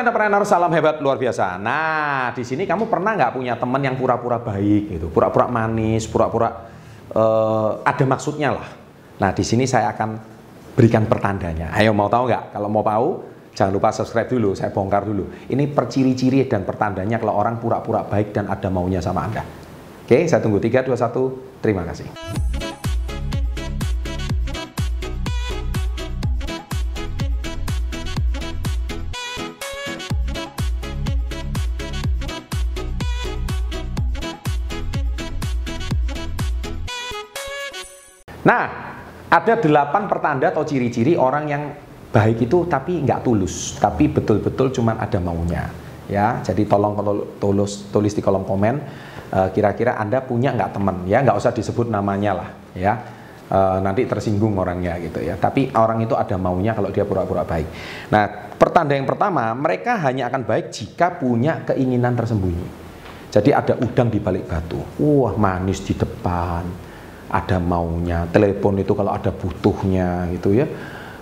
entrepreneur, salam hebat luar biasa. Nah, di sini kamu pernah nggak punya teman yang pura-pura baik gitu, pura-pura manis, pura-pura uh, ada maksudnya lah. Nah, di sini saya akan berikan pertandanya. Ayo mau tahu nggak? Kalau mau tahu, jangan lupa subscribe dulu, saya bongkar dulu. Ini perciri-ciri dan pertandanya kalau orang pura-pura baik dan ada maunya sama Anda. Oke, saya tunggu 3, 2, 1. Terima kasih. Nah, ada delapan pertanda atau ciri-ciri orang yang baik itu tapi nggak tulus, tapi betul-betul cuma ada maunya. Ya, jadi tolong tulis tulis di kolom komen eh, kira-kira Anda punya nggak teman ya, nggak usah disebut namanya lah ya. Uh, nanti tersinggung orangnya gitu ya. Tapi orang itu ada maunya kalau dia pura-pura baik. Nah, pertanda yang pertama, mereka hanya akan baik jika punya keinginan tersembunyi. Jadi ada udang di balik batu. Wah, manis di depan ada maunya telepon itu kalau ada butuhnya gitu ya.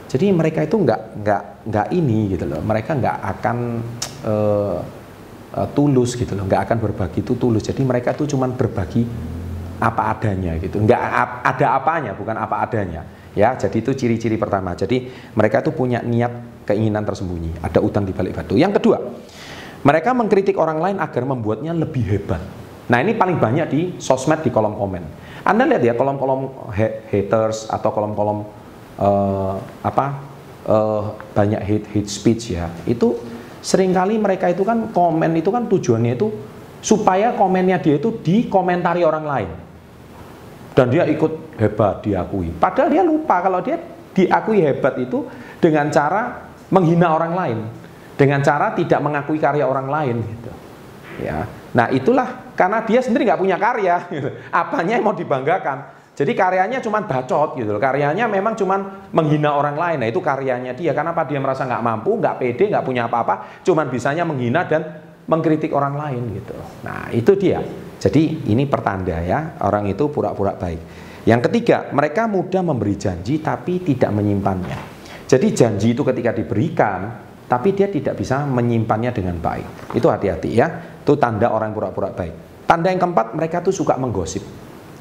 Jadi mereka itu nggak nggak nggak ini gitu loh. Mereka nggak akan uh, uh, tulus gitu loh. Nggak akan berbagi itu tulus. Jadi mereka itu cuma berbagi apa adanya gitu. Nggak ada apanya bukan apa adanya. Ya jadi itu ciri-ciri pertama. Jadi mereka itu punya niat keinginan tersembunyi. Ada utang di balik batu. Yang kedua mereka mengkritik orang lain agar membuatnya lebih hebat. Nah ini paling banyak di sosmed di kolom komen anda lihat ya kolom-kolom haters atau kolom-kolom uh, apa uh, banyak hate hate speech ya. Itu sering kali mereka itu kan komen itu kan tujuannya itu supaya komennya dia itu dikomentari orang lain. Dan dia ikut hebat diakui. Padahal dia lupa kalau dia diakui hebat itu dengan cara menghina orang lain, dengan cara tidak mengakui karya orang lain gitu. Ya. Nah, itulah karena dia sendiri nggak punya karya. Gitu. apanya yang mau dibanggakan? Jadi karyanya cuma bacot gitu loh. Karyanya memang cuma menghina orang lain. Nah itu karyanya dia. Karena apa? Dia merasa nggak mampu nggak pede nggak punya apa-apa. Cuma bisanya menghina dan mengkritik orang lain gitu nah itu dia. Jadi ini pertanda ya orang itu pura-pura baik. Yang ketiga mereka mudah memberi janji tapi tidak menyimpannya. Jadi janji itu ketika diberikan tapi dia tidak bisa menyimpannya dengan baik. Itu hati-hati ya itu tanda orang pura-pura baik. Tanda yang keempat, mereka tuh suka menggosip.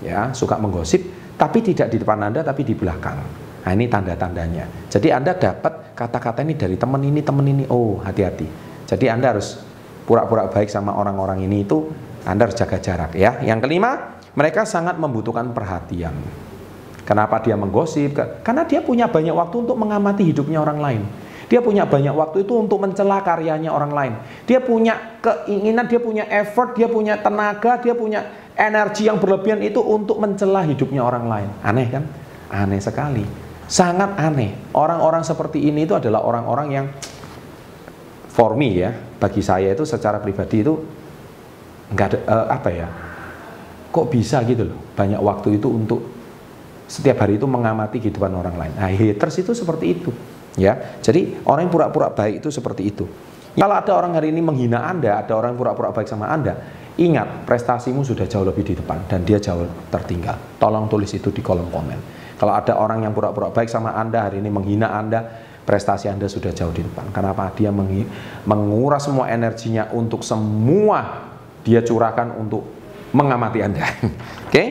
Ya, suka menggosip, tapi tidak di depan Anda, tapi di belakang. Nah, ini tanda-tandanya. Jadi Anda dapat kata-kata ini dari teman ini, teman ini. Oh, hati-hati. Jadi Anda harus pura-pura baik sama orang-orang ini itu Anda harus jaga jarak ya. Yang kelima, mereka sangat membutuhkan perhatian. Kenapa dia menggosip? Karena dia punya banyak waktu untuk mengamati hidupnya orang lain. Dia punya banyak waktu itu untuk mencela karyanya orang lain. Dia punya keinginan, dia punya effort, dia punya tenaga, dia punya energi yang berlebihan itu untuk mencela hidupnya orang lain. Aneh kan? Aneh sekali. Sangat aneh. Orang-orang seperti ini itu adalah orang-orang yang for me ya, bagi saya itu secara pribadi itu enggak ada uh, apa ya? Kok bisa gitu loh. Banyak waktu itu untuk setiap hari itu mengamati kehidupan orang lain. Nah, haters itu seperti itu. Ya, jadi orang yang pura-pura baik itu seperti itu. Kalau ada orang hari ini menghina Anda, ada orang yang pura-pura baik sama Anda, ingat prestasimu sudah jauh lebih di depan dan dia jauh tertinggal. Tolong tulis itu di kolom komen. Kalau ada orang yang pura-pura baik sama Anda hari ini menghina Anda, prestasi Anda sudah jauh di depan. Kenapa? Dia menguras semua energinya untuk semua dia curahkan untuk mengamati Anda. Oke? Okay?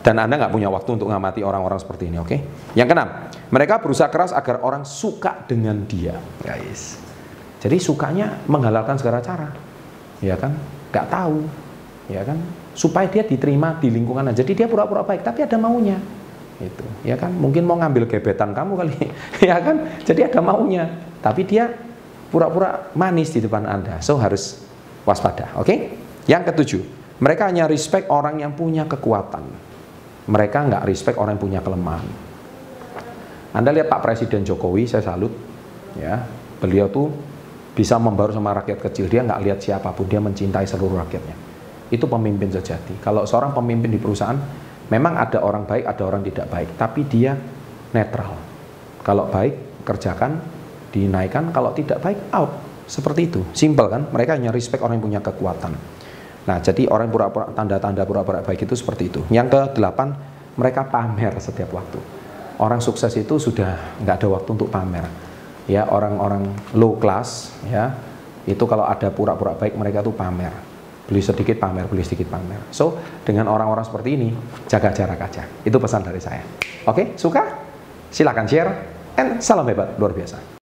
Dan Anda nggak punya waktu untuk mengamati orang-orang seperti ini, oke? Okay? Yang keenam, mereka berusaha keras agar orang suka dengan dia, guys. Jadi sukanya menghalalkan segala cara, ya kan? Gak tahu, ya kan? Supaya dia diterima di lingkungan. Jadi dia pura-pura baik, tapi ada maunya, itu, ya kan? Mungkin mau ngambil gebetan kamu kali, ya kan? Jadi ada maunya, tapi dia pura-pura manis di depan anda. So harus waspada, oke? Okay? Yang ketujuh, mereka hanya respect orang yang punya kekuatan mereka nggak respect orang yang punya kelemahan. Anda lihat Pak Presiden Jokowi, saya salut, ya, beliau tuh bisa membaur sama rakyat kecil. Dia nggak lihat siapa pun, dia mencintai seluruh rakyatnya. Itu pemimpin sejati. Kalau seorang pemimpin di perusahaan, memang ada orang baik, ada orang tidak baik, tapi dia netral. Kalau baik, kerjakan, dinaikkan. Kalau tidak baik, out. Seperti itu, simple kan? Mereka hanya respect orang yang punya kekuatan. Nah, jadi orang pura-pura tanda-tanda pura-pura baik itu seperti itu. Yang ke delapan, mereka pamer setiap waktu. Orang sukses itu sudah nggak ada waktu untuk pamer. Ya, orang-orang low class, ya, itu kalau ada pura-pura baik mereka tuh pamer. Beli sedikit pamer beli sedikit pamer. So dengan orang-orang seperti ini jaga jarak aja. Itu pesan dari saya. Oke suka? Silahkan share and salam hebat luar biasa